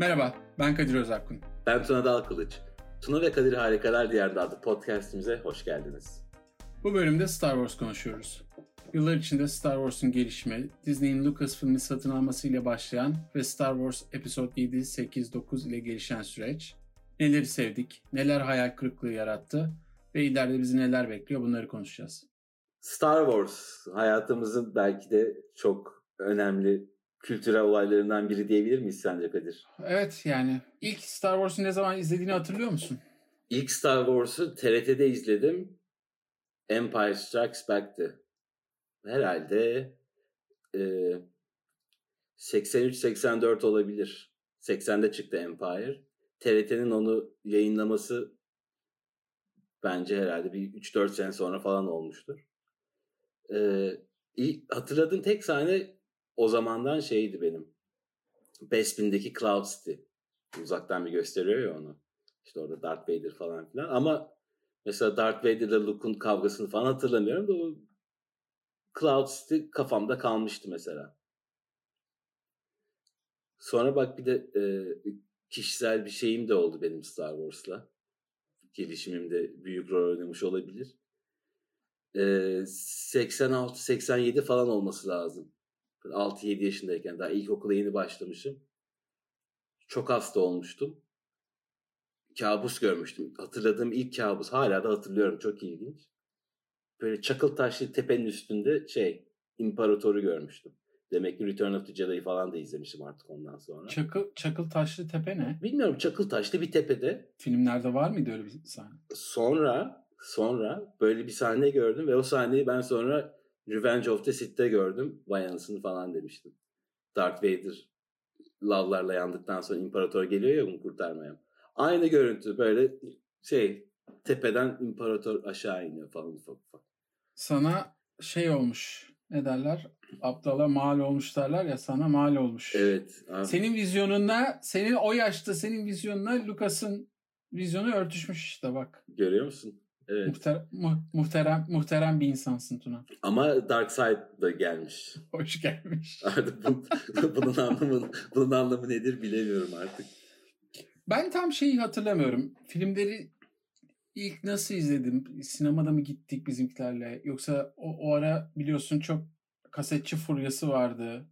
Merhaba, ben Kadir Özakun. Ben Tuna Dalkılıç. Tuna ve Kadir Harikalar Diyarında adlı podcastimize hoş geldiniz. Bu bölümde Star Wars konuşuyoruz. Yıllar içinde Star Wars'un gelişimi, Disney'in Lucasfilm'i satın almasıyla başlayan ve Star Wars Episode 7, 8, 9 ile gelişen süreç, neleri sevdik, neler hayal kırıklığı yarattı ve ileride bizi neler bekliyor bunları konuşacağız. Star Wars hayatımızın belki de çok önemli kültürel olaylarından biri diyebilir miyiz sence Kadir? Evet yani ilk Star Wars'u ne zaman izlediğini hatırlıyor musun? İlk Star Wars'u TRT'de izledim. Empire Strikes Back'ti. Herhalde e, 83-84 olabilir. 80'de çıktı Empire. TRT'nin onu yayınlaması bence herhalde bir 3-4 sene sonra falan olmuştur. Ee, hatırladığım tek sahne o zamandan şeydi benim. Bespin'deki Cloud City. Uzaktan bir gösteriyor ya onu. İşte orada Darth Vader falan filan. Ama mesela Darth Vader ile Luke'un kavgasını falan hatırlamıyorum da o Cloud City kafamda kalmıştı mesela. Sonra bak bir de e, kişisel bir şeyim de oldu benim Star Wars'la. Gelişimimde büyük rol oynamış olabilir. E, 86-87 falan olması lazım. 6-7 yaşındayken daha ilkokula yeni başlamışım. Çok hasta olmuştum. Kabus görmüştüm. Hatırladığım ilk kabus. Hala da hatırlıyorum. Çok ilginç. Böyle çakıl taşlı tepenin üstünde şey imparatoru görmüştüm. Demek ki Return of the Jedi'yi falan da izlemişim artık ondan sonra. Çakıl, çakıl taşlı tepe ne? Bilmiyorum çakıl taşlı bir tepede. Filmlerde var mıydı öyle bir sahne? Sonra sonra böyle bir sahne gördüm ve o sahneyi ben sonra Revenge of the Sith'te gördüm. Vay anasını falan demiştim. Darth Vader lavlarla yandıktan sonra imparator geliyor ya bunu kurtarmaya. Aynı görüntü böyle şey tepeden imparator aşağı iniyor falan ufak ufak. Sana şey olmuş ne derler? Abdala mal olmuş derler ya sana mal olmuş. Evet. Abi. Senin vizyonunla senin o yaşta senin vizyonuna Lucas'ın vizyonu örtüşmüş işte bak. Görüyor musun? Evet. Muhter, mu, muhterem, muhterem bir insansın Tuna. Ama Dark Side da gelmiş. Hoş gelmiş. Artık bunun, bunun, anlamı, bunun anlamı nedir bilemiyorum artık. Ben tam şeyi hatırlamıyorum. Filmleri ilk nasıl izledim? Sinemada mı gittik bizimkilerle? Yoksa o, o ara biliyorsun çok kasetçi furyası vardı.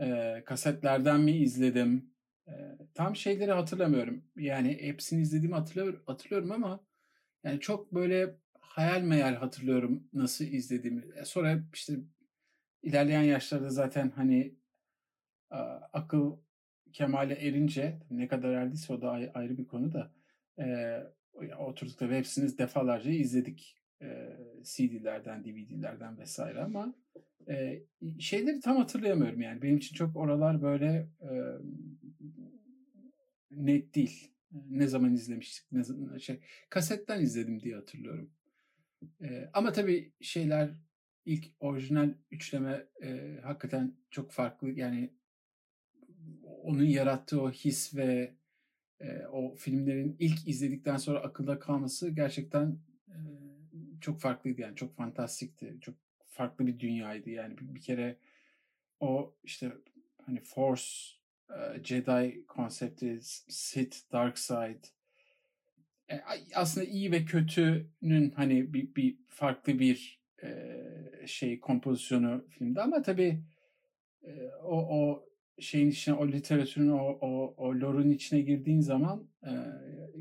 Ee, kasetlerden mi izledim? Ee, tam şeyleri hatırlamıyorum. Yani hepsini izlediğimi hatırlıyorum, hatırlıyorum ama yani çok böyle hayal meyal hatırlıyorum nasıl izlediğimi. E, sonra işte ilerleyen yaşlarda zaten hani akıl kemale erince ne kadar erdiyse o da ayrı bir konu da e, oturduk tabii hepsini defalarca izledik. E, CD'lerden, DVD'lerden vesaire ama şeyleri tam hatırlayamıyorum yani. Benim için çok oralar böyle net değil ne zaman izlemiştik ne zaman, şey kasetten izledim diye hatırlıyorum. E, ama tabii şeyler ilk orijinal üçleme e, hakikaten çok farklı yani onun yarattığı o his ve e, o filmlerin ilk izledikten sonra akılda kalması gerçekten e, çok farklıydı yani çok fantastikti çok farklı bir dünyaydı yani bir, bir kere o işte hani Force Jedi konsepti, Sith, Dark Side e, aslında iyi ve kötünün hani bir, bir farklı bir şey kompozisyonu filmde ama tabii o, o şeyin içine o literatürün o, o, o lore'un içine girdiğin zaman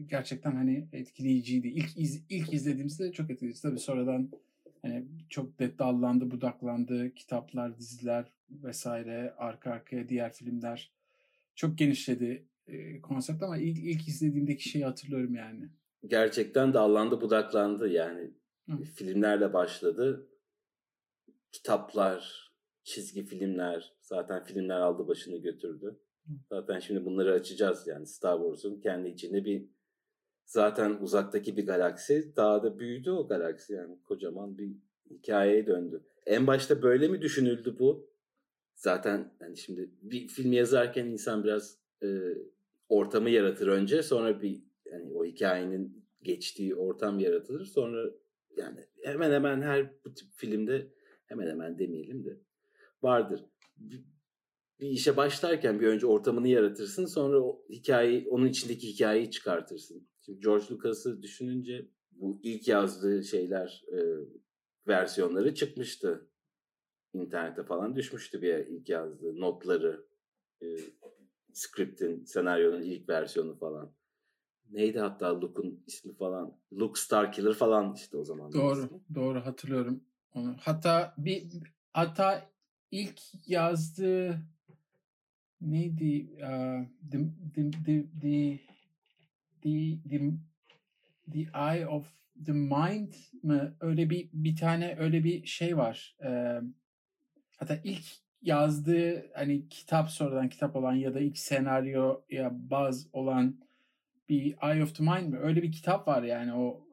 gerçekten hani etkileyiciydi. İlk iz, ilk izlediğimizde çok etkileyici. Tabii sonradan hani çok de dallandı, budaklandı. Kitaplar, diziler vesaire arka arkaya diğer filmler çok genişledi e, konsept ama ilk, ilk izlediğimdeki şeyi hatırlıyorum yani. Gerçekten dallandı budaklandı yani. Hı. Filmlerle başladı. Kitaplar, çizgi filmler, zaten filmler aldı başını götürdü. Hı. Zaten şimdi bunları açacağız yani Star Wars'un kendi içinde bir zaten uzaktaki bir galaksi daha da büyüdü o galaksi yani kocaman bir hikayeye döndü. En başta böyle mi düşünüldü bu? Zaten yani şimdi bir film yazarken insan biraz e, ortamı yaratır önce sonra bir yani o hikayenin geçtiği ortam yaratılır sonra yani hemen hemen her bu tip filmde hemen hemen demeyelim de vardır. bir işe başlarken bir önce ortamını yaratırsın sonra o hikayeyi onun içindeki hikayeyi çıkartırsın. Şimdi George Lucas'ı düşününce bu ilk yazdığı şeyler e, versiyonları çıkmıştı. İnternete falan düşmüştü bir ilk yazdığı notları, e, script'in, senaryonun ilk versiyonu falan. Neydi hatta Luke'un ismi falan? Luke Starkiller falan işte o zaman. Doğru, ismi. doğru hatırlıyorum onu. Hatta bir hatta ilk yazdığı neydi? Uh, the, the, the, the, the, the, the Eye of the Mind mı? Öyle bir bir tane öyle bir şey var. Ee, hatta ilk yazdığı hani kitap sonradan kitap olan ya da ilk senaryo ya baz olan bir Eye of the Mind mi? Öyle bir kitap var yani o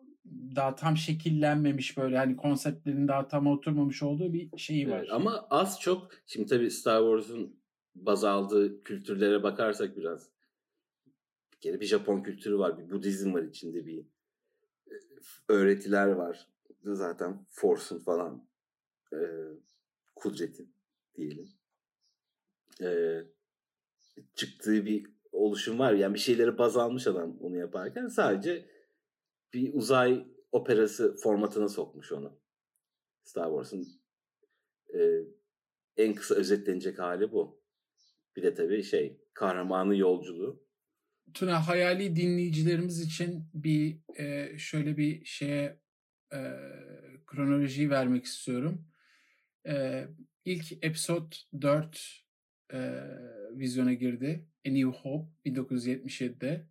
daha tam şekillenmemiş böyle hani konseptlerin daha tam oturmamış olduğu bir şeyi var. Evet, ama az çok şimdi tabii Star Wars'un baz aldığı kültürlere bakarsak biraz bir kere bir Japon kültürü var, bir Budizm var içinde bir e, öğretiler var. Zaten Force'un falan e, kudretin diyelim. E, çıktığı bir oluşum var. Yani bir şeyleri baz almış adam onu yaparken sadece bir uzay operası formatına sokmuş onu. Star Wars'un e, en kısa özetlenecek hali bu. Bir de tabii şey kahramanı yolculuğu. Tuna hayali dinleyicilerimiz için bir e, şöyle bir şeye e, kronolojiyi vermek istiyorum. E, ilk episode 4 e, vizyona girdi. A New Hope 1977'de.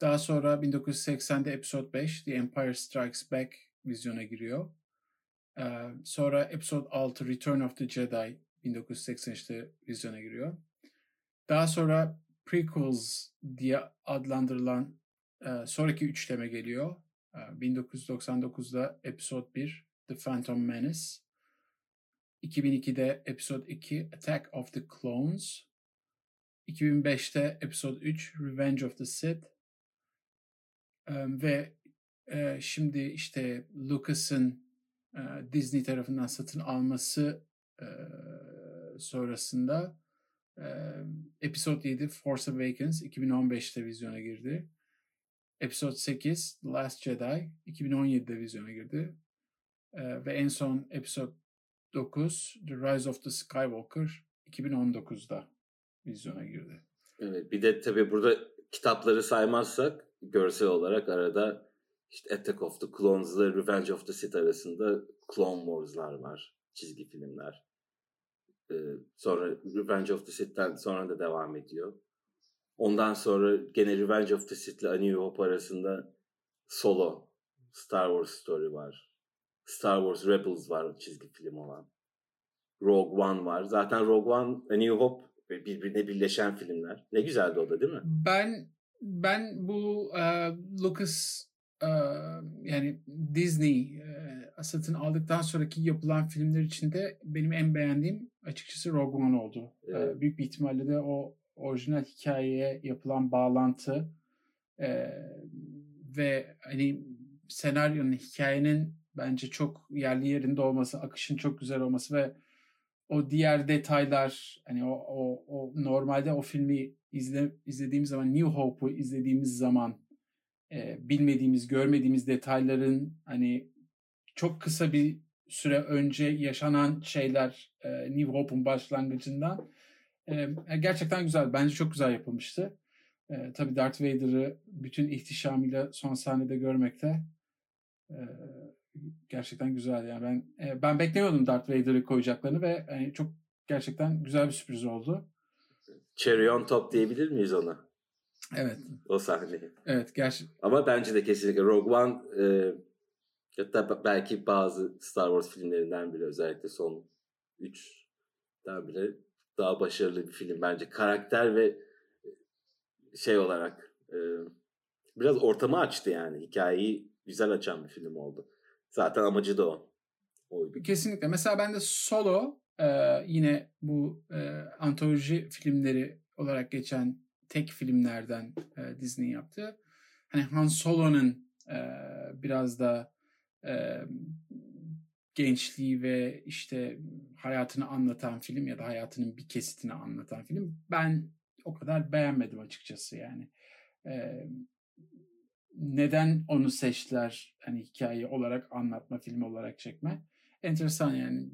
Daha sonra 1980'de Episode 5 The Empire Strikes Back vizyona giriyor. Ee, sonra Episode 6 Return of the Jedi 1983'te vizyona giriyor. Daha sonra prequels diye adlandırılan e, sonraki üçleme geliyor. E, 1999'da Episode 1 The Phantom Menace. 2002'de Episode 2 Attack of the Clones. 2005'te Episode 3 Revenge of the Sith. Ve şimdi işte Lucas'ın Disney tarafından satın alması sonrasında Episode 7 Force Awakens 2015'te vizyona girdi. Episode 8 The Last Jedi 2017'de vizyona girdi. Ve en son Episode 9 The Rise of the Skywalker 2019'da vizyona girdi. Evet, bir de tabii burada kitapları saymazsak görsel olarak arada işte Attack of the Clones ile Revenge of the Sith arasında Clone Wars'lar var. Çizgi filmler. Ee, sonra Revenge of the Sith'ten sonra da devam ediyor. Ondan sonra gene Revenge of the Sith ile A New Hope arasında Solo, Star Wars Story var. Star Wars Rebels var çizgi film olan. Rogue One var. Zaten Rogue One, A New Hope birbirine birleşen filmler. Ne güzeldi o da değil mi? Ben ben bu uh, Lucas uh, yani Disney uh, satın aldıktan sonraki yapılan filmler içinde benim en beğendiğim açıkçası Rogue One oldu. Evet. Uh, büyük bir ihtimalle de o orijinal hikayeye yapılan bağlantı uh, ve hani senaryonun hikayenin bence çok yerli yerinde olması, akışın çok güzel olması ve o diğer detaylar hani o, o, o normalde o filmi izle, izlediğimiz zaman New Hope'u izlediğimiz zaman e, bilmediğimiz, görmediğimiz detayların hani çok kısa bir süre önce yaşanan şeyler e, New Hope'un başlangıcından e, gerçekten güzel. Bence çok güzel yapılmıştı. E, tabii Darth Vader'ı bütün ihtişamıyla son sahnede görmekte e, gerçekten güzel yani ben e, ben beklemiyordum Darth Vader'ı koyacaklarını ve yani çok gerçekten güzel bir sürpriz oldu. Cherry on top diyebilir miyiz ona? Evet. O sahneyi. Evet gerçi. Ama bence de kesinlikle Rogue One e, hatta belki bazı Star Wars filmlerinden bile özellikle son 3'ten bile daha başarılı bir film bence. Karakter ve şey olarak e, biraz ortamı açtı yani. Hikayeyi güzel açan bir film oldu. Zaten amacı da o. Oydu. Kesinlikle. Mesela ben de Solo e, yine bu e, antoloji filmleri olarak geçen tek filmlerden e, Disney yaptı. Hani Han Solo'nun e, biraz da e, gençliği ve işte hayatını anlatan film ya da hayatının bir kesitini anlatan film ben o kadar beğenmedim açıkçası yani. Ee, neden onu seçtiler hani hikaye olarak anlatma filmi olarak çekme? Enteresan yani.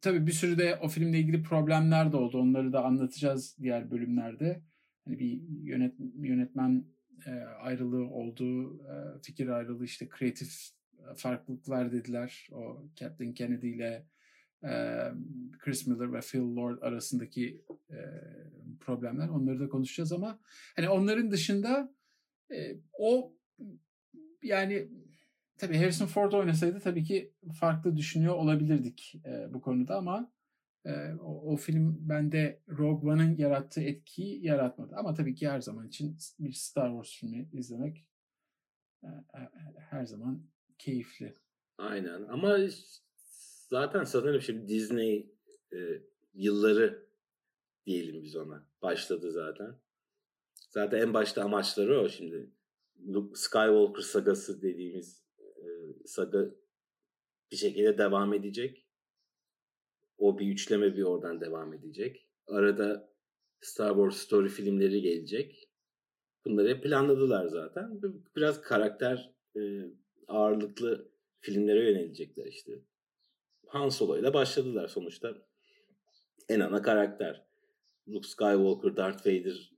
Tabii bir sürü de o filmle ilgili problemler de oldu. Onları da anlatacağız diğer bölümlerde. Hani bir yönet, yönetmen e, ayrılığı oldu e, fikir ayrılığı işte kreatif farklılıklar dediler. O Kathleen Kennedy ile e, Chris Miller ve Phil Lord arasındaki e, problemler. Onları da konuşacağız ama hani onların dışında e, o yani tabii Harrison Ford oynasaydı tabii ki farklı düşünüyor olabilirdik e, bu konuda ama e, o, o film bende Rogue One'ın yarattığı etkiyi yaratmadı. Ama tabii ki her zaman için bir Star Wars filmi izlemek e, her zaman keyifli. Aynen ama zaten sanırım şimdi Disney e, yılları diyelim biz ona. Başladı zaten. Zaten en başta amaçları o şimdi. Luke Skywalker sagası dediğimiz e, saga bir şekilde devam edecek. O bir üçleme bir oradan devam edecek. Arada Star Wars story filmleri gelecek. Bunları planladılar zaten. Biraz karakter e, ağırlıklı filmlere yönelecekler işte. Han Solo ile başladılar sonuçta. En ana karakter. Luke Skywalker, Darth Vader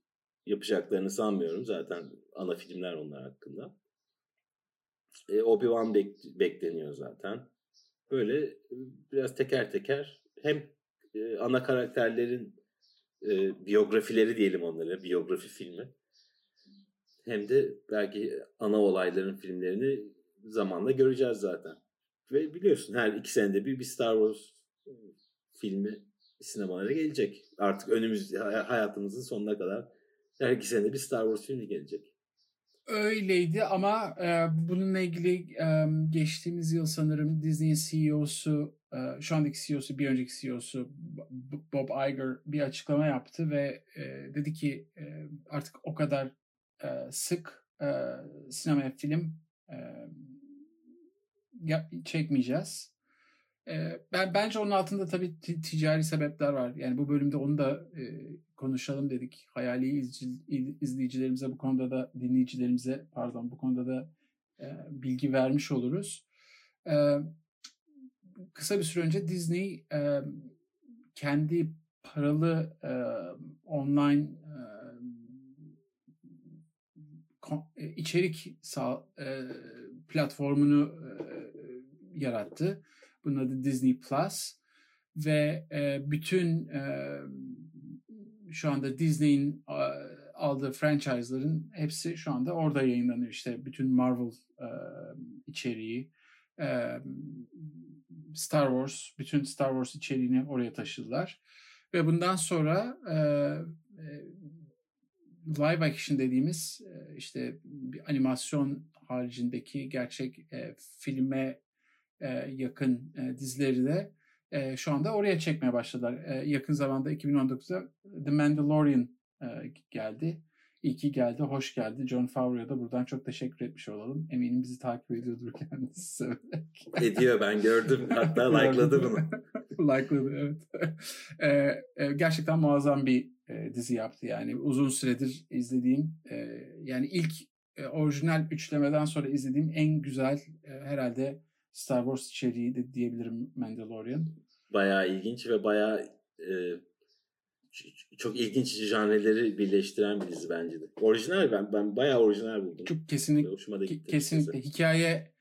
yapacaklarını sanmıyorum. Zaten ana filmler onlar hakkında. E, Obi-Wan bek- bekleniyor zaten. Böyle e, biraz teker teker hem e, ana karakterlerin e, biyografileri diyelim onlara, biyografi filmi. Hem de belki ana olayların filmlerini zamanla göreceğiz zaten. Ve biliyorsun her iki senede bir bir Star Wars filmi sinemalara gelecek. Artık önümüz hayatımızın sonuna kadar her iki senede bir Star Wars filmi gelecek. Öyleydi ama e, bununla ilgili e, geçtiğimiz yıl sanırım Disney CEO'su, e, şu andaki CEO'su, bir önceki CEO'su Bob Iger bir açıklama yaptı ve e, dedi ki e, artık o kadar e, sık e, sinemaya film e, çekmeyeceğiz. Ben bence onun altında tabii ticari sebepler var. Yani bu bölümde onu da konuşalım dedik. Hayali izleyicilerimize bu konuda da dinleyicilerimize pardon bu konuda da bilgi vermiş oluruz. Kısa bir süre önce Disney kendi paralı online e, içerik platformunu yarattı. Bunun adı Disney Plus ve e, bütün e, şu anda Disney'in aldığı franchise'ların hepsi şu anda orada yayınlanıyor. İşte bütün Marvel e, içeriği, e, Star Wars, bütün Star Wars içeriğini oraya taşıdılar. Ve bundan sonra e, e, live action dediğimiz e, işte bir animasyon haricindeki gerçek e, filme e, yakın e, dizileri de e, şu anda oraya çekmeye başladılar. E, yakın zamanda 2019'da The Mandalorian e, geldi. İyi ki geldi, hoş geldi. John Favreau'ya da buradan çok teşekkür etmiş olalım. Eminim bizi takip ediyordur kendisi Ediyor ben gördüm. Hatta likeladı bunu. likeladı evet. e, e, gerçekten muazzam bir e, dizi yaptı. Yani uzun süredir izlediğim e, yani ilk e, orijinal üçlemeden sonra izlediğim en güzel e, herhalde Star Wars içeriği de diyebilirim Mandalorian. Bayağı ilginç ve bayağı e, çok ilginç janreleri birleştiren bir dizi bence de. Orijinal ben ben bayağı orijinal buldum. Çok kesinlikle hoşuma da gitti. Kesinlikle hikaye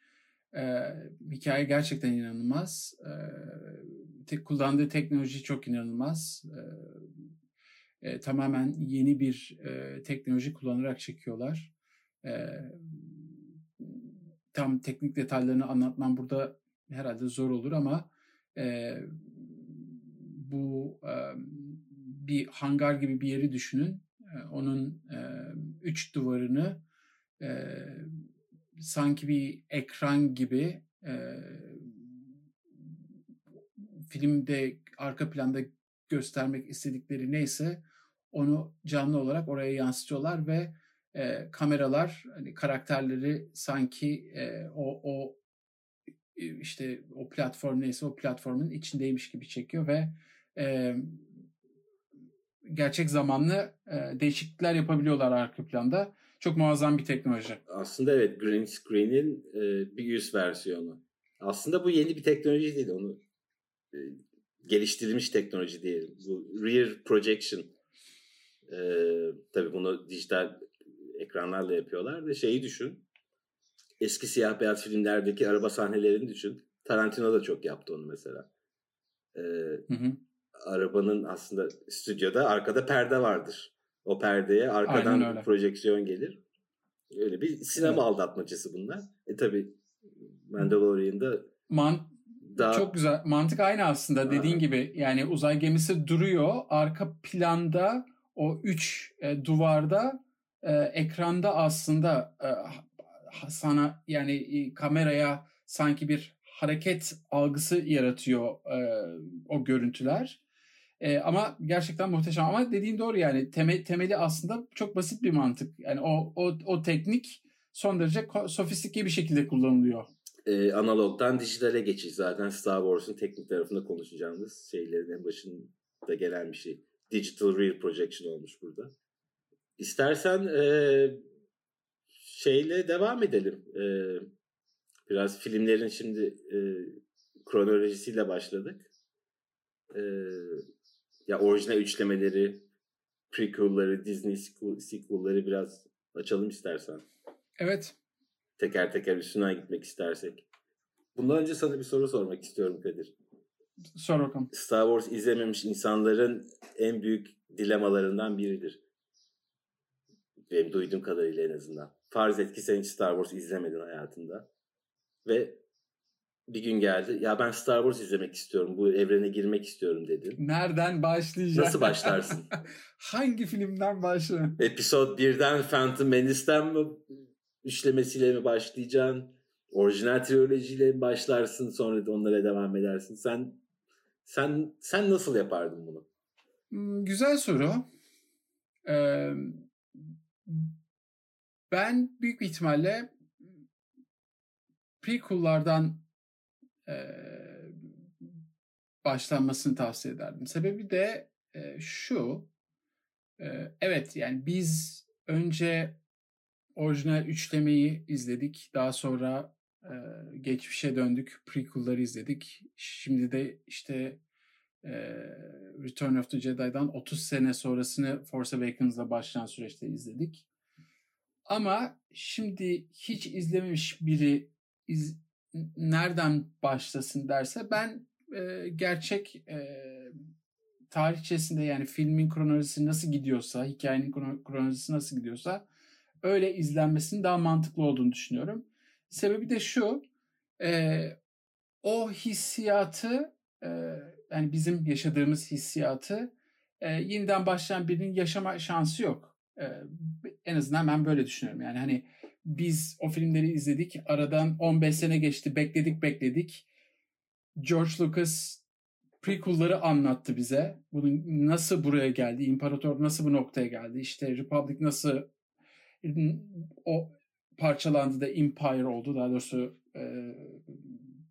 e, hikaye gerçekten inanılmaz. E, tek kullandığı teknoloji çok inanılmaz. E, e, tamamen yeni bir e, teknoloji kullanarak çekiyorlar. E, tam teknik detaylarını anlatmam burada herhalde zor olur ama e, bu e, bir hangar gibi bir yeri düşünün. E, onun e, üç duvarını e, sanki bir ekran gibi e, filmde arka planda göstermek istedikleri neyse onu canlı olarak oraya yansıtıyorlar ve e, kameralar hani karakterleri sanki e, o o işte o platform neyse o platformun içindeymiş gibi çekiyor ve e, gerçek zamanlı e, değişiklikler yapabiliyorlar arka planda. Çok muazzam bir teknoloji. Aslında evet green screen'in e, bir üst versiyonu. Aslında bu yeni bir teknoloji değil. Onu e, geliştirilmiş teknoloji diyelim. Bu rear projection. E, tabii bunu dijital ekranlarla yapıyorlar. Ve şeyi düşün. Eski siyah beyaz filmlerdeki araba sahnelerini düşün. Tarantino da çok yaptı onu mesela. E, hı hı. Arabanın aslında stüdyoda arkada perde vardır. O perdeye arkadan projeksiyon gelir. Öyle bir sinema evet. aldatmacası bunlar. E tabi Mandalorian'da Man daha... Çok güzel. Mantık aynı aslında dediğin gibi. Yani uzay gemisi duruyor. Arka planda o üç e, duvarda e, ekranda aslında e, sana yani e, kameraya sanki bir hareket algısı yaratıyor e, o görüntüler. E, ama gerçekten muhteşem. Ama dediğin doğru yani temel, temeli aslında çok basit bir mantık. Yani o o, o teknik son derece sofistike bir şekilde kullanılıyor. Ee, analogdan dijitale geçiş zaten Star Wars'un teknik tarafında konuşacağımız şeylerin en başında gelen bir şey. Digital Real Projection olmuş burada. İstersen e, şeyle devam edelim. E, biraz filmlerin şimdi e, kronolojisiyle başladık. E, ya orijinal üçlemeleri, prequel'ları, Disney sequel'ları biraz açalım istersen. Evet. Teker teker üstüne gitmek istersek. Bundan önce sana bir soru sormak istiyorum Kadir. Sor bakalım. Star Wars izlememiş insanların en büyük dilemalarından biridir. Benim duyduğum kadarıyla en azından. Farz et ki sen hiç Star Wars izlemedin hayatında. Ve bir gün geldi. Ya ben Star Wars izlemek istiyorum. Bu evrene girmek istiyorum dedin. Nereden başlayacaksın? Nasıl başlarsın? Hangi filmden başla? Episode 1'den Phantom Menace'den mi üçlemesiyle mi başlayacaksın? Orijinal trilojiyle mi başlarsın sonra da onlara devam edersin? Sen sen sen nasıl yapardın bunu? Hmm, güzel soru. Ee, ben büyük ihtimalle prequel'lardan e, başlanmasını tavsiye ederdim. Sebebi de e, şu. E, evet yani biz önce orijinal üçlemeyi izledik. Daha sonra e, geçmişe döndük. Prequel'ları izledik. Şimdi de işte e, Return of the Jedi'dan 30 sene sonrasını Force Awakens'la başlayan süreçte izledik. Ama şimdi hiç izlememiş biri iz, nereden başlasın derse ben e, gerçek e, tarihçesinde yani filmin kronolojisi nasıl gidiyorsa, hikayenin kronolojisi nasıl gidiyorsa öyle izlenmesinin daha mantıklı olduğunu düşünüyorum. Sebebi de şu, e, o hissiyatı, e, yani bizim yaşadığımız hissiyatı e, yeniden başlayan birinin yaşama şansı yok. E, en azından ben böyle düşünüyorum. Yani hani biz o filmleri izledik. Aradan 15 sene geçti. Bekledik bekledik. George Lucas prequel'ları anlattı bize. Bunun nasıl buraya geldi? İmparator nasıl bu noktaya geldi? İşte Republic nasıl o parçalandı da Empire oldu. Daha doğrusu e,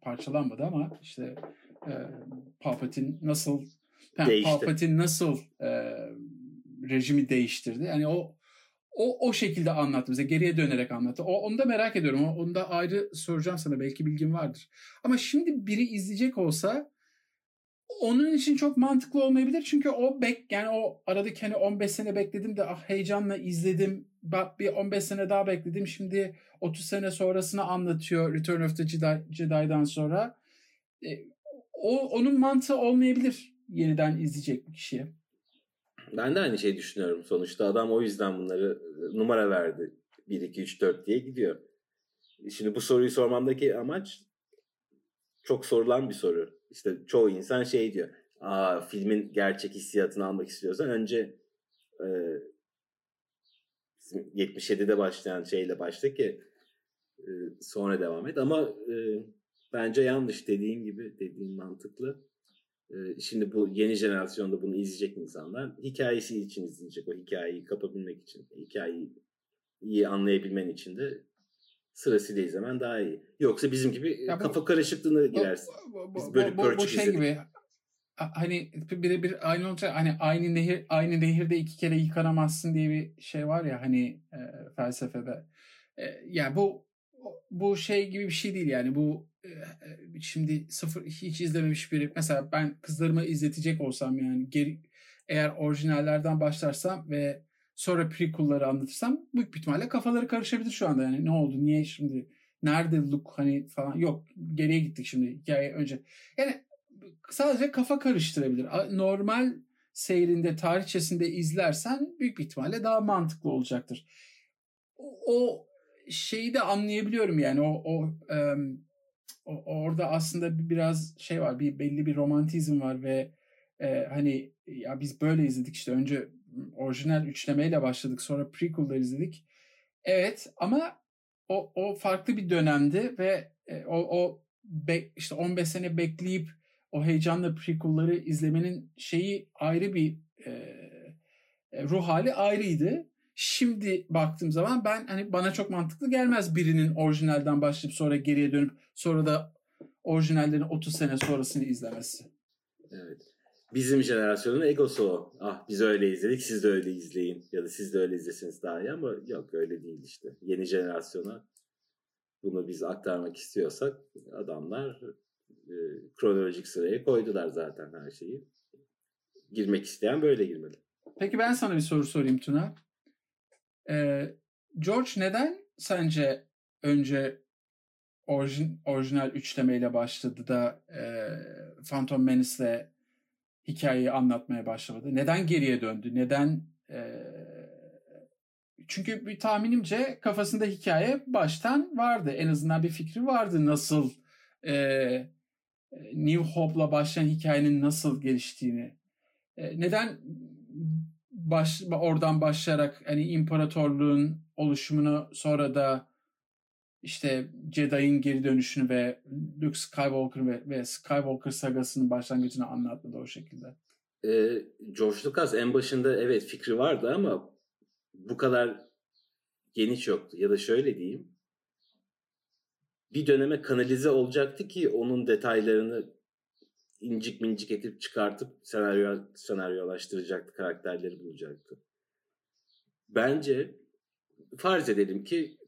parçalanmadı ama işte e, Palpatine nasıl Değişti. Palpatine nasıl e, rejimi değiştirdi? Yani o o o şekilde anlattı bize. Geriye dönerek anlattı. O, onu da merak ediyorum. Onu da ayrı soracağım sana. Belki bilgin vardır. Ama şimdi biri izleyecek olsa onun için çok mantıklı olmayabilir. Çünkü o bek yani o aradaki hani 15 sene bekledim de ah heyecanla izledim. Bak bir 15 sene daha bekledim. Şimdi 30 sene sonrasını anlatıyor Return of the Jedi, Jedi'dan sonra. E, o onun mantığı olmayabilir yeniden izleyecek bir kişiye. Ben de aynı şeyi düşünüyorum. Sonuçta adam o yüzden bunları e, numara verdi. 1, 2, 3, 4 diye gidiyor. Şimdi bu soruyu sormamdaki amaç çok sorulan bir soru. İşte çoğu insan şey diyor. Aa, filmin gerçek hissiyatını almak istiyorsan önce e, 77'de başlayan şeyle başla ki e, sonra devam et. Ama e, bence yanlış dediğin gibi dediğin mantıklı. Ee, şimdi bu yeni jenerasyonda bunu izleyecek insanlar hikayesi için izleyecek. O hikayeyi kapabilmek için, hikayeyi iyi anlayabilmen için de Sırasıyla izlemen daha iyi. Yoksa bizim gibi ya bu, kafa karışıklığına girersin. Bu, bu, Biz böyle bu, bu, bu şey izledik. gibi hani bir bir aynı olacak hani aynı nehir aynı nehirde iki kere yıkanamazsın diye bir şey var ya hani e, felsefede. E, yani bu bu şey gibi bir şey değil yani bu şimdi sıfır hiç izlememiş biri mesela ben kızlarıma izletecek olsam yani geri, eğer orijinallerden başlarsam ve sonra prequel'ları anlatırsam büyük bir ihtimalle kafaları karışabilir şu anda yani. Ne oldu niye şimdi nerede Luke hani falan. Yok geriye gittik şimdi hikaye önce. Yani sadece kafa karıştırabilir. Normal seyrinde tarihçesinde izlersen büyük bir ihtimalle daha mantıklı olacaktır. O, o şeyi de anlayabiliyorum yani. O o, um, orada aslında biraz şey var bir belli bir romantizm var ve e, hani ya biz böyle izledik işte önce orijinal üçlemeyle başladık sonra prequel'ları izledik. Evet ama o, o farklı bir dönemdi ve e, o, o be, işte 15 sene bekleyip o heyecanla prequel'ları izlemenin şeyi ayrı bir e, e, ruh hali ayrıydı. Şimdi baktığım zaman ben hani bana çok mantıklı gelmez birinin orijinalden başlayıp sonra geriye dönüp sonra da orijinallerin 30 sene sonrasını izlemesi. Evet bizim jenerasyonun egosu o. Ah biz öyle izledik siz de öyle izleyin. Ya da siz de öyle izlesiniz daha iyi ama yok öyle değil işte. Yeni jenerasyona bunu biz aktarmak istiyorsak adamlar e, kronolojik sıraya koydular zaten her şeyi. Girmek isteyen böyle girmeli. Peki ben sana bir soru sorayım Tuna. Ee, George neden sence önce orijin, orijinal üçlemeyle başladı da e, Phantom Menace'le hikayeyi anlatmaya başlamadı? Neden geriye döndü? Neden e, çünkü bir tahminimce kafasında hikaye baştan vardı. En azından bir fikri vardı nasıl e, New Hope'la başlayan hikayenin nasıl geliştiğini. E, neden baş, oradan başlayarak hani imparatorluğun oluşumunu sonra da işte Jedi'ın geri dönüşünü ve Luke Skywalker ve, ve Skywalker sagasının başlangıcını anlatmadı o şekilde. Ee, George Lucas en başında evet fikri vardı ama bu kadar geniş yoktu. Ya da şöyle diyeyim. Bir döneme kanalize olacaktı ki onun detaylarını incik mincik ekip çıkartıp senaryo senaryolaştıracaktı, karakterleri bulacaktı. Bence farz edelim ki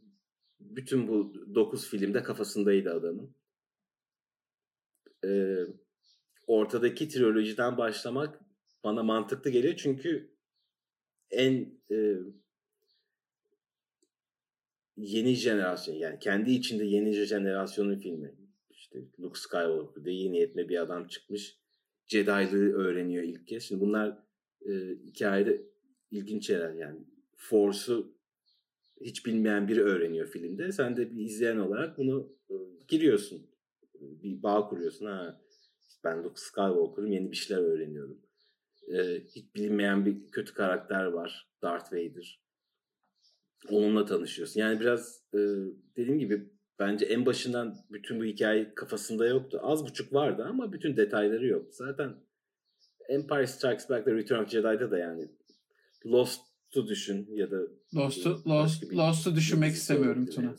bütün bu 9 filmde kafasındaydı adamın. Ee, ortadaki trilojiden başlamak bana mantıklı geliyor çünkü en e, yeni jenerasyon yani kendi içinde yeni jenerasyonun filmi. İşte Luke Skywalker'da iyi niyetli bir adam çıkmış. Jedi'lığı öğreniyor ilk kez. Şimdi bunlar e, hikayede ilginç şeyler yani. Force'u hiç bilmeyen biri öğreniyor filmde. Sen de bir izleyen olarak bunu e, giriyorsun. Bir bağ kuruyorsun. Ha, ben Luke Skywalker'ım yeni bir şeyler öğreniyorum. Ee, hiç bilinmeyen bir kötü karakter var. Darth Vader. Onunla tanışıyorsun. Yani biraz e, dediğim gibi bence en başından bütün bu hikaye kafasında yoktu. Az buçuk vardı ama bütün detayları yok. Zaten Empire Strikes Back ve Return of Jedi'da da yani Lost Lost'u düşün ya da Lost'u Lost, Lost'u düşünmek istemiyorum Tuna.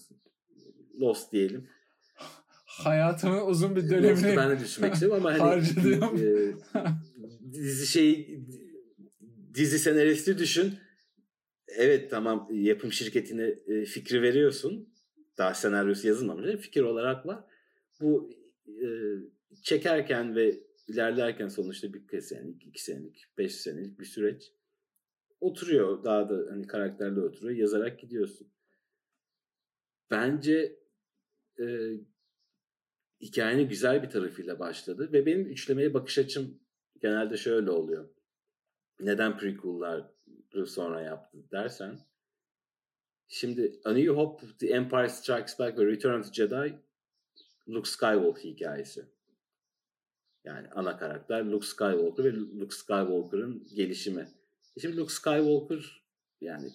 Lost diyelim. Hayatımın uzun bir dönemini Lost'u ben de düşünmek istiyorum ama hani e, dizi şey dizi senaristi düşün. Evet tamam yapım şirketine e, fikri veriyorsun. Daha senaryosu yazılmamış. Fikir olarak var. Bu e, çekerken ve ilerlerken sonuçta bir senelik, iki senelik, beş senelik bir süreç oturuyor. Daha da hani karakterle oturuyor. Yazarak gidiyorsun. Bence e, hikayenin güzel bir tarafıyla başladı. Ve benim üçlemeye bakış açım genelde şöyle oluyor. Neden prequel'ları sonra yaptı dersen. Şimdi A New Hope, The Empire Strikes Back ve Return of the Jedi Luke Skywalker hikayesi. Yani ana karakter Luke Skywalker ve Luke Skywalker'ın gelişimi. Şimdi Luke Skywalker yani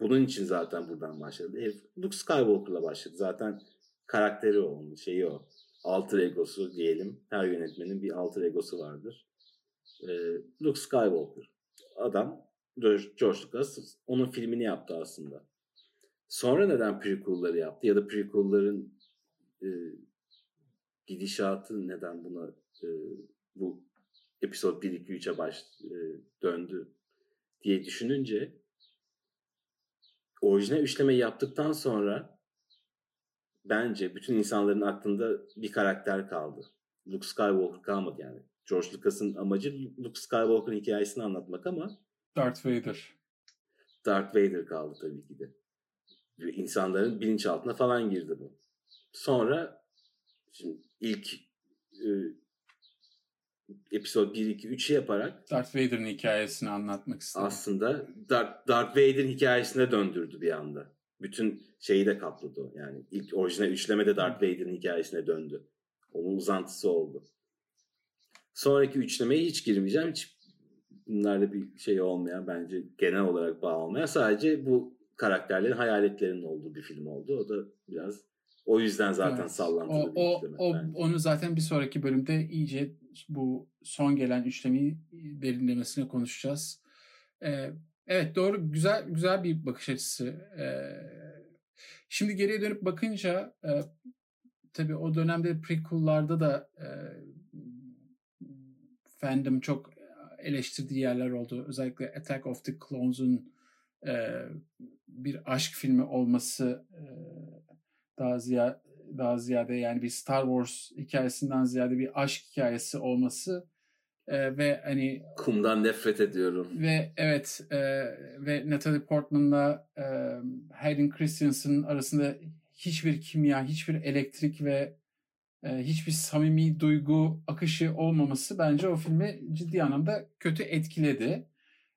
bunun için zaten buradan başladı. Luke Skywalker'la başladı. Zaten karakteri o, onun şeyi o. Alter egosu diyelim. Her yönetmenin bir alter egosu vardır. Luke Skywalker. Adam George Lucas onun filmini yaptı aslında. Sonra neden prequel'ları yaptı ya da prequel'ların e, gidişatı neden buna e, bu episod 1 2 3'e baş e, döndü diye düşününce orijinal üçlemeyi yaptıktan sonra bence bütün insanların aklında bir karakter kaldı. Luke Skywalker kalmadı yani. George Lucas'ın amacı Luke Skywalker'ın hikayesini anlatmak ama Darth Vader. Darth Vader kaldı tabii ki de. İnsanların bilinçaltına falan girdi bu. Sonra şimdi ilk e, episod 1, 2, 3'ü yaparak Darth Vader'ın hikayesini anlatmak istedim. Aslında Darth, Darth Vader'ın hikayesine döndürdü bir anda. Bütün şeyi de kapladı. Yani ilk orijinal üçlemede Darth Vader'ın hikayesine döndü. Onun uzantısı oldu. Sonraki üçlemeye hiç girmeyeceğim. Hiç bunlarla bir şey olmayan bence genel olarak bağ olmayan sadece bu karakterlerin hayaletlerinin olduğu bir film oldu. O da biraz o yüzden zaten evet. sallantılı o, bir üçleme. O, bence. onu zaten bir sonraki bölümde iyice bu son gelen üçlemeyi derinlemesine konuşacağız. Ee, evet doğru güzel güzel bir bakış açısı. Ee, şimdi geriye dönüp bakınca e, tabii o dönemde prequel'larda da e, fandom çok eleştirdiği yerler oldu. Özellikle Attack of the Clones'un e, bir aşk filmi olması e, daha ziyade daha ziyade yani bir Star Wars hikayesinden ziyade bir aşk hikayesi olması e, ve hani kumdan nefret ediyorum. Ve evet e, ve Natalie Portman'la e, Hayden Christensen arasında hiçbir kimya, hiçbir elektrik ve e, hiçbir samimi duygu akışı olmaması bence o filmi ciddi anlamda kötü etkiledi.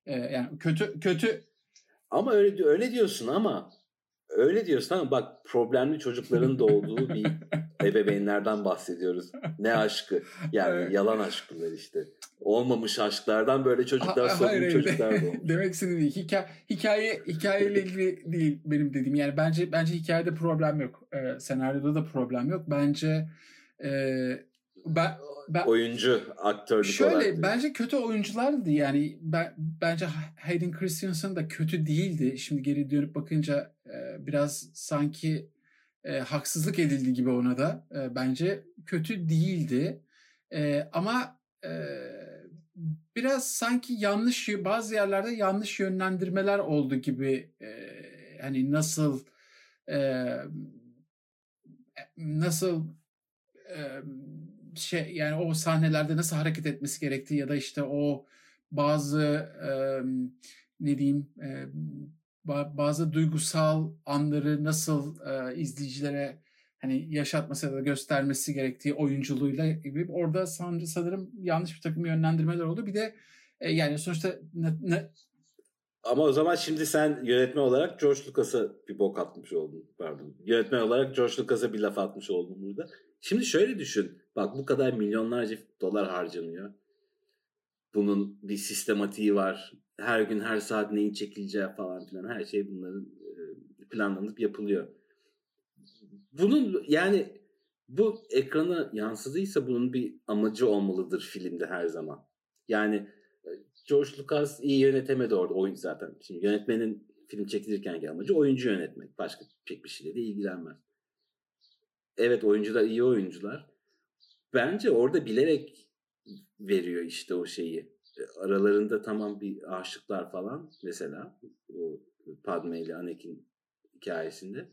E, yani kötü kötü ama öyle öyle diyorsun ama öyle diyorsun ama bak problemli çocukların doğduğu bir ebeveynlerden bahsediyoruz. Ne aşkı? Yani evet. yalan aşklar işte. Olmamış aşklardan böyle çocuklar sorun çocuklar doğmuş. Demek istediğim değil. Hikaye, hikaye hikayeyle ilgili değil benim dediğim. Yani bence bence hikayede problem yok. Ee, senaryoda da problem yok. Bence e, ben ben, oyuncu, aktörlük Şöyle olarak bence kötü oyunculardı yani ben, bence Hayden Christensen da kötü değildi. Şimdi geri dönüp bakınca e, biraz sanki e, haksızlık edildi gibi ona da. E, bence kötü değildi. E, ama e, biraz sanki yanlış bazı yerlerde yanlış yönlendirmeler oldu gibi. E, hani nasıl e, nasıl e, şey yani o sahnelerde nasıl hareket etmesi gerektiği ya da işte o bazı e, ne diyeyim e, bazı duygusal anları nasıl e, izleyicilere hani yaşatması ya da göstermesi gerektiği oyunculuğuyla gibi orada sanırım yanlış bir takım yönlendirmeler oldu. Bir de e, yani sonuçta ne, ne... ama o zaman şimdi sen yönetmen olarak George Lucas'a bir bok atmış oldun. Pardon. Yönetmen olarak George Lucas'a bir laf atmış oldun burada. Şimdi şöyle düşün. Bak bu kadar milyonlarca dolar harcanıyor. Bunun bir sistematiği var. Her gün her saat neyin çekileceği falan filan her şey bunların planlanıp yapılıyor. Bunun yani bu ekrana yansıdıysa bunun bir amacı olmalıdır filmde her zaman. Yani George Lucas iyi yönetemedi orada oyun zaten. Şimdi yönetmenin film çekilirken amacı oyuncu yönetmek. Başka pek bir şeyle de ilgilenmez. Evet oyuncular iyi oyuncular bence orada bilerek veriyor işte o şeyi. Aralarında tamam bir aşıklar falan mesela o Padme ile Anakin hikayesinde.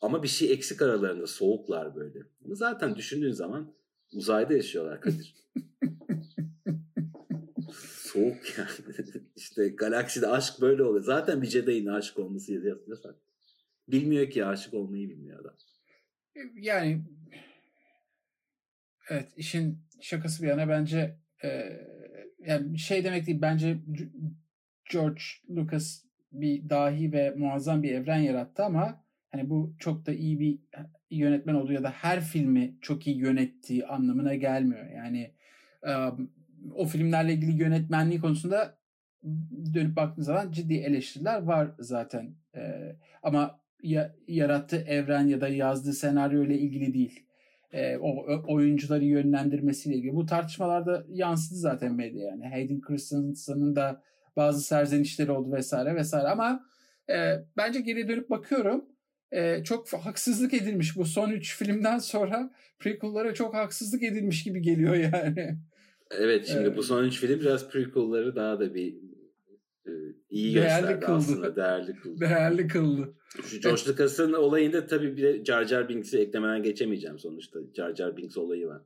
Ama bir şey eksik aralarında soğuklar böyle. Zaten düşündüğün zaman uzayda yaşıyorlar Kadir. Soğuk yani. işte galakside aşk böyle oluyor. Zaten bir Jedi'nin aşık olması yasak. Bilmiyor ki aşık olmayı bilmiyor adam. Yani Evet işin şakası bir yana bence e, yani şey demek değil bence George Lucas bir dahi ve muazzam bir evren yarattı ama hani bu çok da iyi bir yönetmen olduğu ya da her filmi çok iyi yönettiği anlamına gelmiyor. Yani o filmlerle ilgili yönetmenliği konusunda dönüp baktığınız zaman ciddi eleştiriler var zaten. E, ama ya, yarattığı evren ya da yazdığı senaryo ile ilgili değil e, o oyuncuları yönlendirmesiyle ilgili. Bu tartışmalarda yansıdı zaten medya yani. Hayden Christensen'ın da bazı serzenişleri oldu vesaire vesaire ama e, bence geri dönüp bakıyorum e, çok haksızlık edilmiş bu son üç filmden sonra prequel'lara çok haksızlık edilmiş gibi geliyor yani. Evet şimdi evet. bu son üç film biraz prequel'ları daha da bir e, iyi değerli gösterdi kıldı. aslında. Değerli kıldı. Değerli kıldı. Şu George Lucas'ın olayında tabii bir de Jar Jar Binks'i eklemeden geçemeyeceğim sonuçta. Jar Jar Binks olayı var.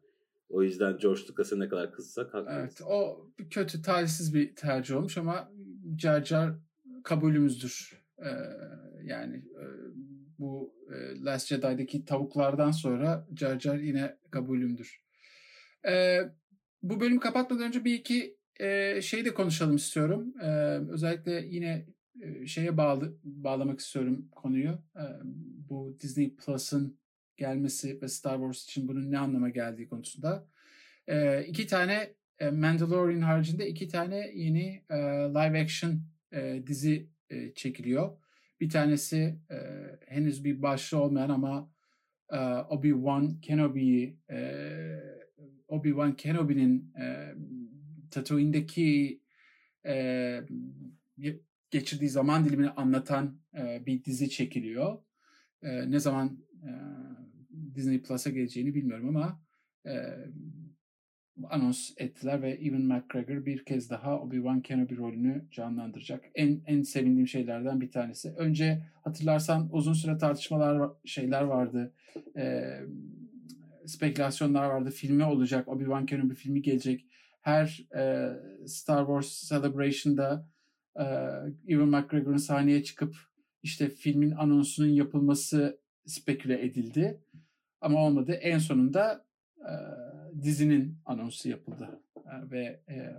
O yüzden George Lucas'a ne kadar kızsak haklıyız. Evet o kötü talihsiz bir tercih olmuş ama Jar Jar kabulümüzdür. Ee, yani e, bu e, Last Jedi'daki tavuklardan sonra Jar Jar yine kabulümdür. Ee, bu bölümü kapatmadan önce bir iki e, şey de konuşalım istiyorum. Ee, özellikle yine e, şeye bağlı bağlamak istiyorum konuyu. Ee, bu Disney Plus'ın gelmesi ve Star Wars için bunun ne anlama geldiği konusunda. Ee, iki tane e, Mandalorian haricinde iki tane yeni e, live action e, dizi e, çekiliyor. Bir tanesi e, henüz bir başlığı olmayan ama e, Obi-Wan Kenobi'yi e, Obi-Wan Kenobi'nin e, Tatooine'deki e, geçirdiği zaman dilimini anlatan e, bir dizi çekiliyor. E, ne zaman e, Disney Plus'a geleceğini bilmiyorum ama e, anons ettiler ve Ewan McGregor bir kez daha Obi-Wan Kenobi rolünü canlandıracak. En en sevindiğim şeylerden bir tanesi. Önce hatırlarsan uzun süre tartışmalar şeyler vardı. E, spekülasyonlar vardı. Filmi olacak. Obi-Wan Kenobi filmi gelecek. Her e, Star Wars Celebration'da e, Ewan McGregor'ın sahneye çıkıp işte filmin anonsunun yapılması speküle edildi. Ama olmadı. En sonunda e, dizinin anonsu yapıldı. E, ve e,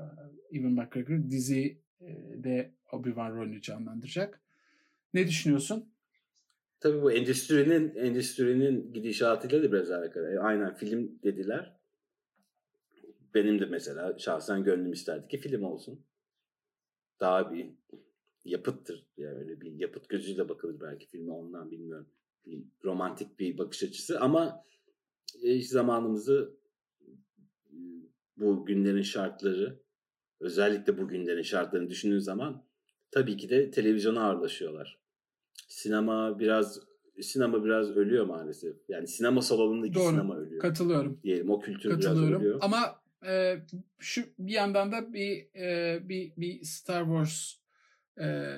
Ewan McGregor dizide Obi-Wan rolünü canlandıracak. Ne düşünüyorsun? Tabii bu endüstrinin endüstrinin gidişatıyla da biraz alakalı. E, aynen film dediler. Benim de mesela şahsen gönlüm isterdi ki film olsun. Daha bir yapıttır. Yani öyle bir yapıt gözüyle bakılır belki filme ondan bilmiyorum. Bir romantik bir bakış açısı ama e, zamanımızı bu günlerin şartları özellikle bu günlerin şartlarını düşündüğün zaman tabii ki de televizyona ağırlaşıyorlar. Sinema biraz sinema biraz ölüyor maalesef. Yani sinema salonundaki Doğru. sinema ölüyor. Katılıyorum. Diyelim o kültür biraz ölüyor. Ama e, şu bir yandan da bir e, bir bir Star Wars e,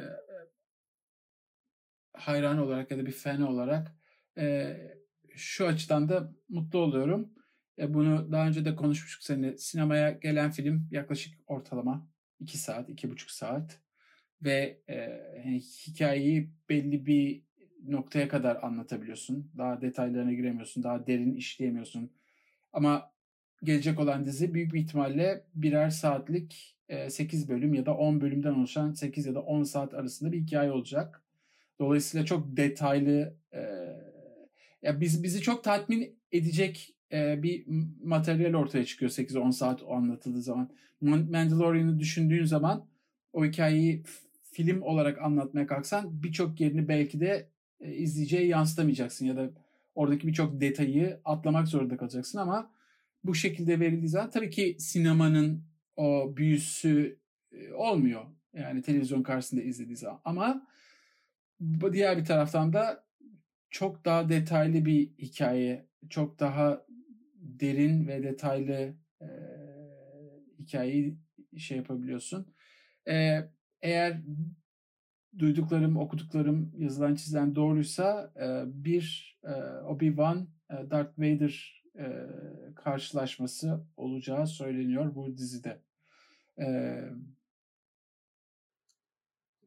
hayran olarak ya da bir fan olarak e, şu açıdan da mutlu oluyorum. E, bunu daha önce de konuşmuştuk seninle. Sinemaya gelen film yaklaşık ortalama 2 saat, 2,5 saat ve e, yani hikayeyi belli bir noktaya kadar anlatabiliyorsun. Daha detaylarına giremiyorsun, daha derin işleyemiyorsun. Ama gelecek olan dizi büyük bir ihtimalle birer saatlik e, 8 bölüm ya da 10 bölümden oluşan 8 ya da 10 saat arasında bir hikaye olacak. Dolayısıyla çok detaylı e, ya biz bizi çok tatmin edecek e, bir materyal ortaya çıkıyor 8-10 saat o anlatıldığı zaman. Mandalorian'ı düşündüğün zaman o hikayeyi film olarak anlatmaya kalksan birçok yerini belki de e, izleyiciye yansıtamayacaksın ya da oradaki birçok detayı atlamak zorunda kalacaksın ama bu şekilde verildiği zaman tabii ki sinemanın o büyüsü e, olmuyor. Yani televizyon karşısında izlediği zaman. Ama diğer bir taraftan da çok daha detaylı bir hikaye, çok daha derin ve detaylı e, hikayeyi şey yapabiliyorsun. E, eğer duyduklarım, okuduklarım, yazılan çizilen doğruysa e, bir e, Obi-Wan e, Darth Vader karşılaşması olacağı söyleniyor bu dizide.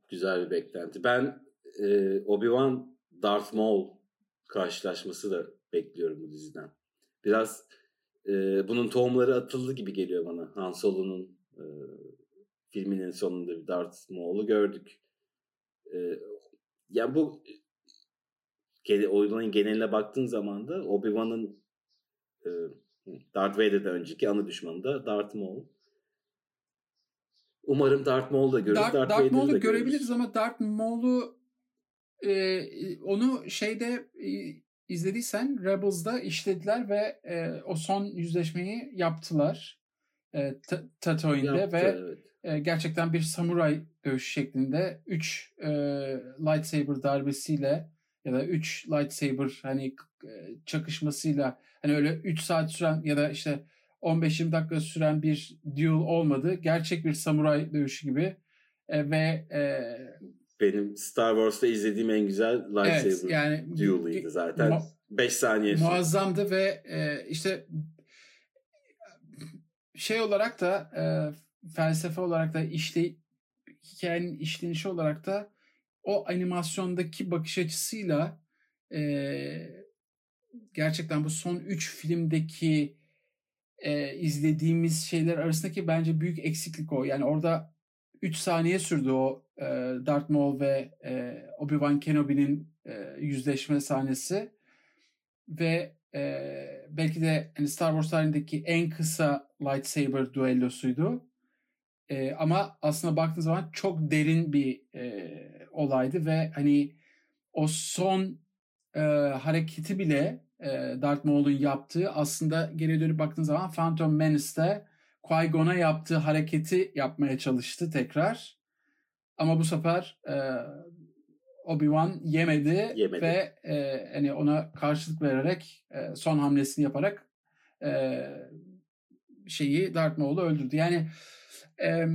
Güzel bir beklenti. Ben Obi-Wan Darth Maul karşılaşması da bekliyorum bu diziden biraz e, bunun tohumları atıldı gibi geliyor bana. Han Solo'nun e, filminin sonunda bir Darth Maul'u gördük. E, yani bu oyunun geneline baktığın zaman da Obi-Wan'ın e, Darth Vader'dan önceki ana düşmanı da Darth Maul. Umarım Darth Maul'u da görürüz. Darth, Darth, Darth Maul'u görebiliriz görürüz. ama Darth Maul'u e, onu şeyde e, izlediysen Rebels'da işlediler ve e, o son yüzleşmeyi yaptılar. E, Tatooine'de ve evet. E, gerçekten bir samuray dövüşü şeklinde 3 e, lightsaber darbesiyle ya da 3 lightsaber hani e, çakışmasıyla hani öyle 3 saat süren ya da işte 15-20 dakika süren bir duel olmadı. Gerçek bir samuray dövüşü gibi e, ve e, benim Star Wars'ta izlediğim en güzel lightsaber evet, yani, duel'ıydı zaten. 5 saniye. Muazzamdı ve e, işte şey olarak da e, felsefe olarak da işte hikayenin işlenişi olarak da o animasyondaki bakış açısıyla e, gerçekten bu son 3 filmdeki e, izlediğimiz şeyler arasındaki bence büyük eksiklik o. Yani orada 3 saniye sürdü o e, Darth Maul ve e, Obi-Wan Kenobi'nin e, yüzleşme sahnesi ve e, belki de hani Star Wars tarihindeki en kısa lightsaber duellosuydu. E, ama aslında baktığınız zaman çok derin bir e, olaydı ve hani o son e, hareketi bile e, Darth Maul'un yaptığı aslında geriye dönüp baktığınız zaman Phantom Menace'te Qui-Gon'a yaptığı hareketi yapmaya çalıştı tekrar. Ama bu sefer e, Obi-Wan yemedi, yemedi. ve e, hani ona karşılık vererek e, son hamlesini yaparak e, şeyi Darth Maul'u öldürdü. Yani e,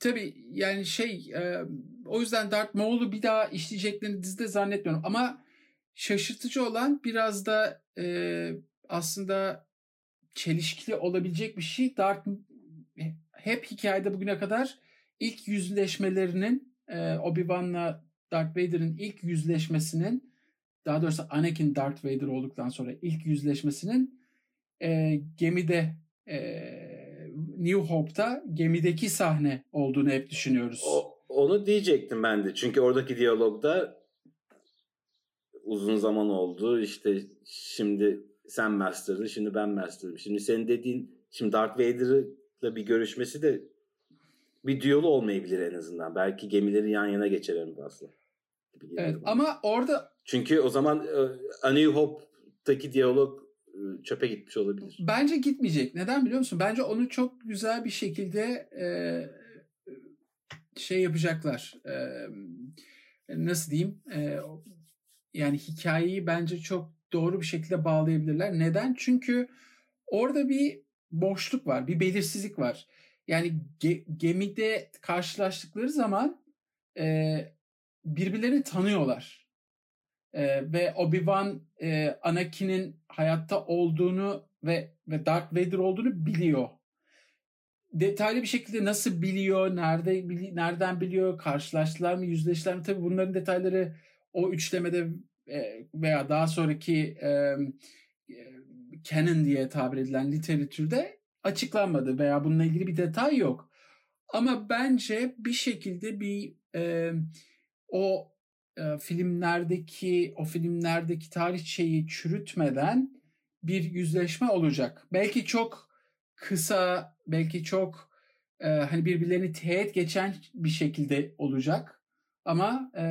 tabii yani şey e, o yüzden Darth Maul'u bir daha işleyeceklerini dizide zannetmiyorum ama şaşırtıcı olan biraz da e, aslında çelişkili olabilecek bir şey. Darth hep hikayede bugüne kadar ilk yüzleşmelerinin e, Obi-Wan'la Darth Vader'ın ilk yüzleşmesinin daha doğrusu Anakin Darth Vader olduktan sonra ilk yüzleşmesinin e, gemide e, New Hope'ta gemideki sahne olduğunu hep düşünüyoruz. O, onu diyecektim ben de. Çünkü oradaki diyalogda uzun zaman oldu. İşte şimdi sen Master'dın, şimdi ben Master'ım. Şimdi senin dediğin, şimdi Darth Vader'la bir görüşmesi de bir diyalog olmayabilir en azından. Belki gemileri yan yana geçer en fazla. Evet, ama orada çünkü o zaman e, A New Hope'taki diyalog çöpe gitmiş olabilir. Bence gitmeyecek. Neden biliyor musun? Bence onu çok güzel bir şekilde e, şey yapacaklar. E, nasıl diyeyim? E, yani hikayeyi bence çok doğru bir şekilde bağlayabilirler. Neden? Çünkü orada bir boşluk var, bir belirsizlik var. Yani ge- gemide karşılaştıkları zaman e, birbirlerini tanıyorlar. E, ve Obi-Wan e, Anakin'in hayatta olduğunu ve ve Darth Vader olduğunu biliyor. Detaylı bir şekilde nasıl biliyor, nerede bili, nereden biliyor, karşılaştılar mı, yüzleştiler mi? Tabii bunların detayları o üçlemede e, veya daha sonraki e, e, canon diye tabir edilen literatürde açıklanmadı veya bununla ilgili bir detay yok. Ama bence bir şekilde bir e, o e, filmlerdeki o filmlerdeki tarihçeyi çürütmeden bir yüzleşme olacak. Belki çok kısa, belki çok e, hani birbirlerini teğet geçen bir şekilde olacak. Ama e,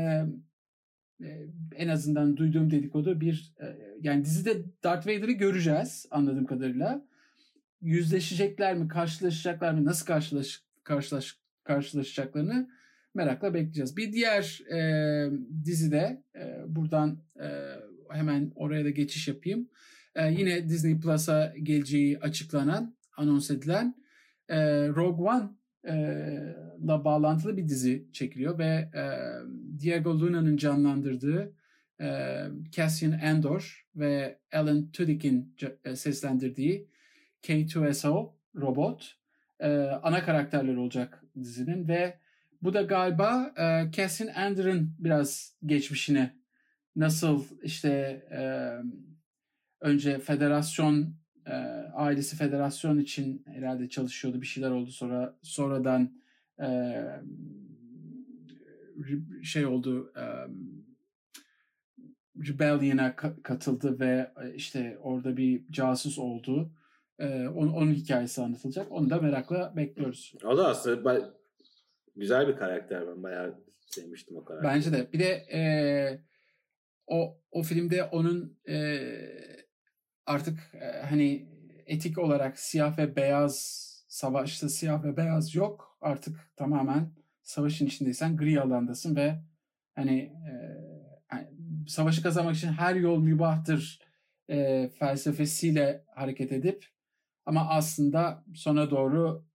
e, en azından duyduğum dedikodu bir e, yani dizide Darth Vader'ı göreceğiz anladığım kadarıyla. Yüzleşecekler mi, karşılaşacaklar mı, nasıl karşılaş, karşılaş karşılaşacaklarını merakla bekleyeceğiz. Bir diğer e, dizide e, buradan e, hemen oraya da geçiş yapayım. E, yine Disney Plus'a geleceği açıklanan, anons edilen e, Rogue One e, la bağlantılı bir dizi çekiliyor ve e, Diego Luna'nın canlandırdığı e, Cassian Andor ve Alan Tudyk'in e, seslendirdiği K2SO robot e, ana karakterler olacak dizinin ve bu da galiba e, Cassian Andor'ın biraz geçmişine nasıl işte e, önce federasyon e, ailesi federasyon için herhalde çalışıyordu bir şeyler oldu sonra sonradan e, şey oldu e, Rebellion'a katıldı ve e, işte orada bir casus oldu. Ee, onun, onun hikayesi anlatılacak. Onu da merakla bekliyoruz. O da aslında güzel bir karakter. Ben bayağı sevmiştim o karakteri. Bence de. Bir de e, o o filmde onun e, artık e, hani etik olarak siyah ve beyaz savaşta siyah ve beyaz yok. Artık tamamen savaşın içindeysen gri alandasın ve hani e, savaşı kazanmak için her yol mübahtır e, felsefesiyle hareket edip ama aslında sona doğru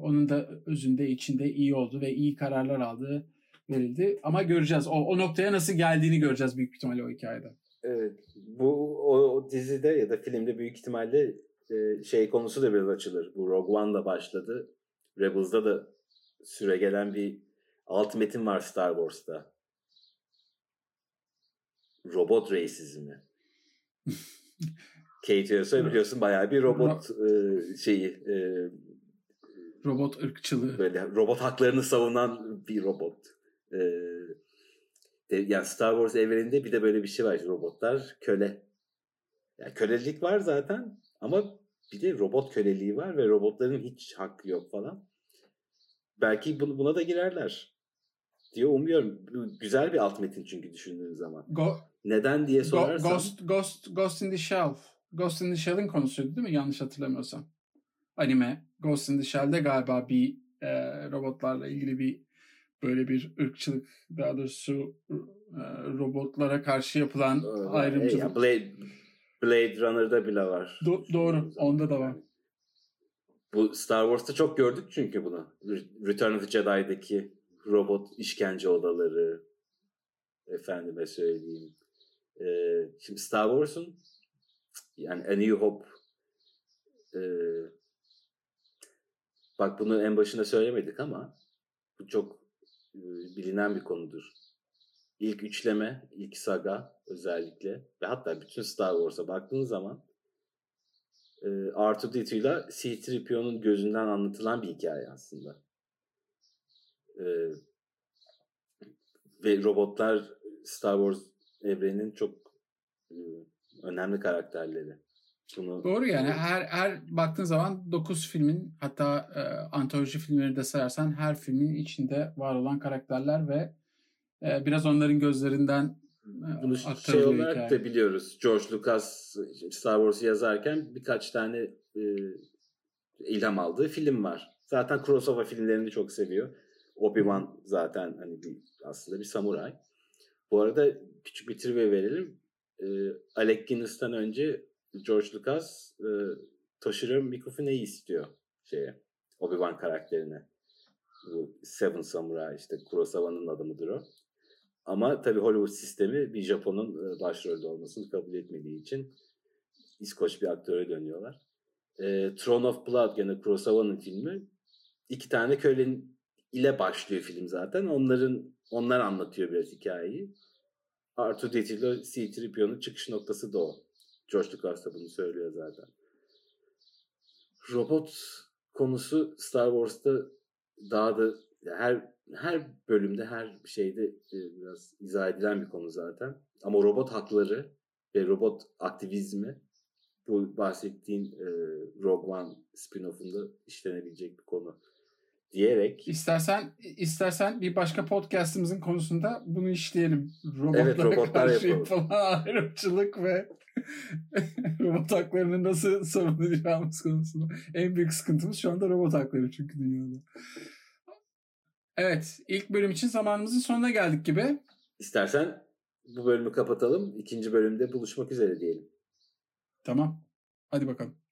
onun da özünde içinde iyi oldu ve iyi kararlar aldığı verildi. Ama göreceğiz. O, o noktaya nasıl geldiğini göreceğiz büyük ihtimalle o hikayede. Evet. Bu o, o dizide ya da filmde büyük ihtimalle e, şey konusu da biraz açılır. Bu Rogue One'da başladı. Rebels'da da süre gelen bir alt metin var Star Wars'ta. Robot reisizmi. Kate biliyorsun bayağı bir robot e, şeyi e, robot ırkçılığı. Böyle robot haklarını savunan bir robot. E, de, yani Star Wars evreninde bir de böyle bir şey var. Robotlar köle. Yani kölelik var zaten ama bir de robot köleliği var ve robotların hiç hakkı yok falan. Belki buna da girerler diye umuyorum. Güzel bir alt metin çünkü düşündüğün zaman. Go, Neden diye sorarsan. Ghost, Ghost, Ghost in the Shell. Ghost in the Shell'in konusuydu değil mi? Yanlış hatırlamıyorsam. Anime. Ghost in the Shell'de galiba bir e, robotlarla ilgili bir böyle bir ırkçılık daha doğrusu e, robotlara karşı yapılan Öyle, ayrımcılık. Ya, Blade, Blade Runner'da bile var. Do- doğru. Onda da var. Bu Star Wars'ta çok gördük çünkü bunu. Return of the Jedi'daki robot işkence odaları efendime söyleyeyim. Ee, şimdi Star Wars'un yani A New Hope e, bak bunu en başında söylemedik ama bu çok e, bilinen bir konudur. İlk üçleme, ilk saga özellikle ve hatta bütün Star Wars'a baktığın zaman e, R2-D2 ile C-3PO'nun gözünden anlatılan bir hikaye aslında. E, ve robotlar Star Wars evreninin çok e, önemli karakterleri. Bunu... Doğru yani her her baktığın zaman 9 filmin hatta e, antoloji filmleri de sayarsan her filmin içinde var olan karakterler ve e, biraz onların gözlerinden e, bunu şey olarak hikaye. da biliyoruz. George Lucas Star Wars'ı yazarken birkaç tane e, ilham aldığı film var. Zaten crossover filmlerini çok seviyor. Obi-Wan zaten hani bir aslında bir samuray. Bu arada küçük bir trivia verelim. E, Alec Guinness'tan önce George Lucas e, Toshiro Mikufune'yi istiyor şeye Obi-Wan karakterine. Bu Seven Samurai işte Kurosawa'nın adamıdır o. Ama tabii Hollywood sistemi bir Japon'un e, başrolde olmasını kabul etmediği için İskoç bir aktöre dönüyorlar. E, Throne of Blood gene Kurosawa'nın filmi. İki tane kölenin ile başlıyor film zaten. Onların onlar anlatıyor biraz hikayeyi. R2-D2 ile C-3PO'nun çıkış noktası da o. George Lucas da bunu söylüyor zaten. Robot konusu Star Wars'ta daha da her her bölümde her şeyde e, biraz izah edilen bir konu zaten. Ama robot hakları ve robot aktivizmi bu bahsettiğin e, Rogue One spin-off'unda işlenebilecek bir konu diyerek. İstersen istersen bir başka podcast'ımızın konusunda bunu işleyelim. Robotlara evet, robotlar karşı yapalım. yapılan ayrımcılık ve robot haklarını nasıl savunacağımız konusunda. En büyük sıkıntımız şu anda robot hakları çünkü dünyada. Evet, ilk bölüm için zamanımızın sonuna geldik gibi. İstersen bu bölümü kapatalım. İkinci bölümde buluşmak üzere diyelim. Tamam. Hadi bakalım.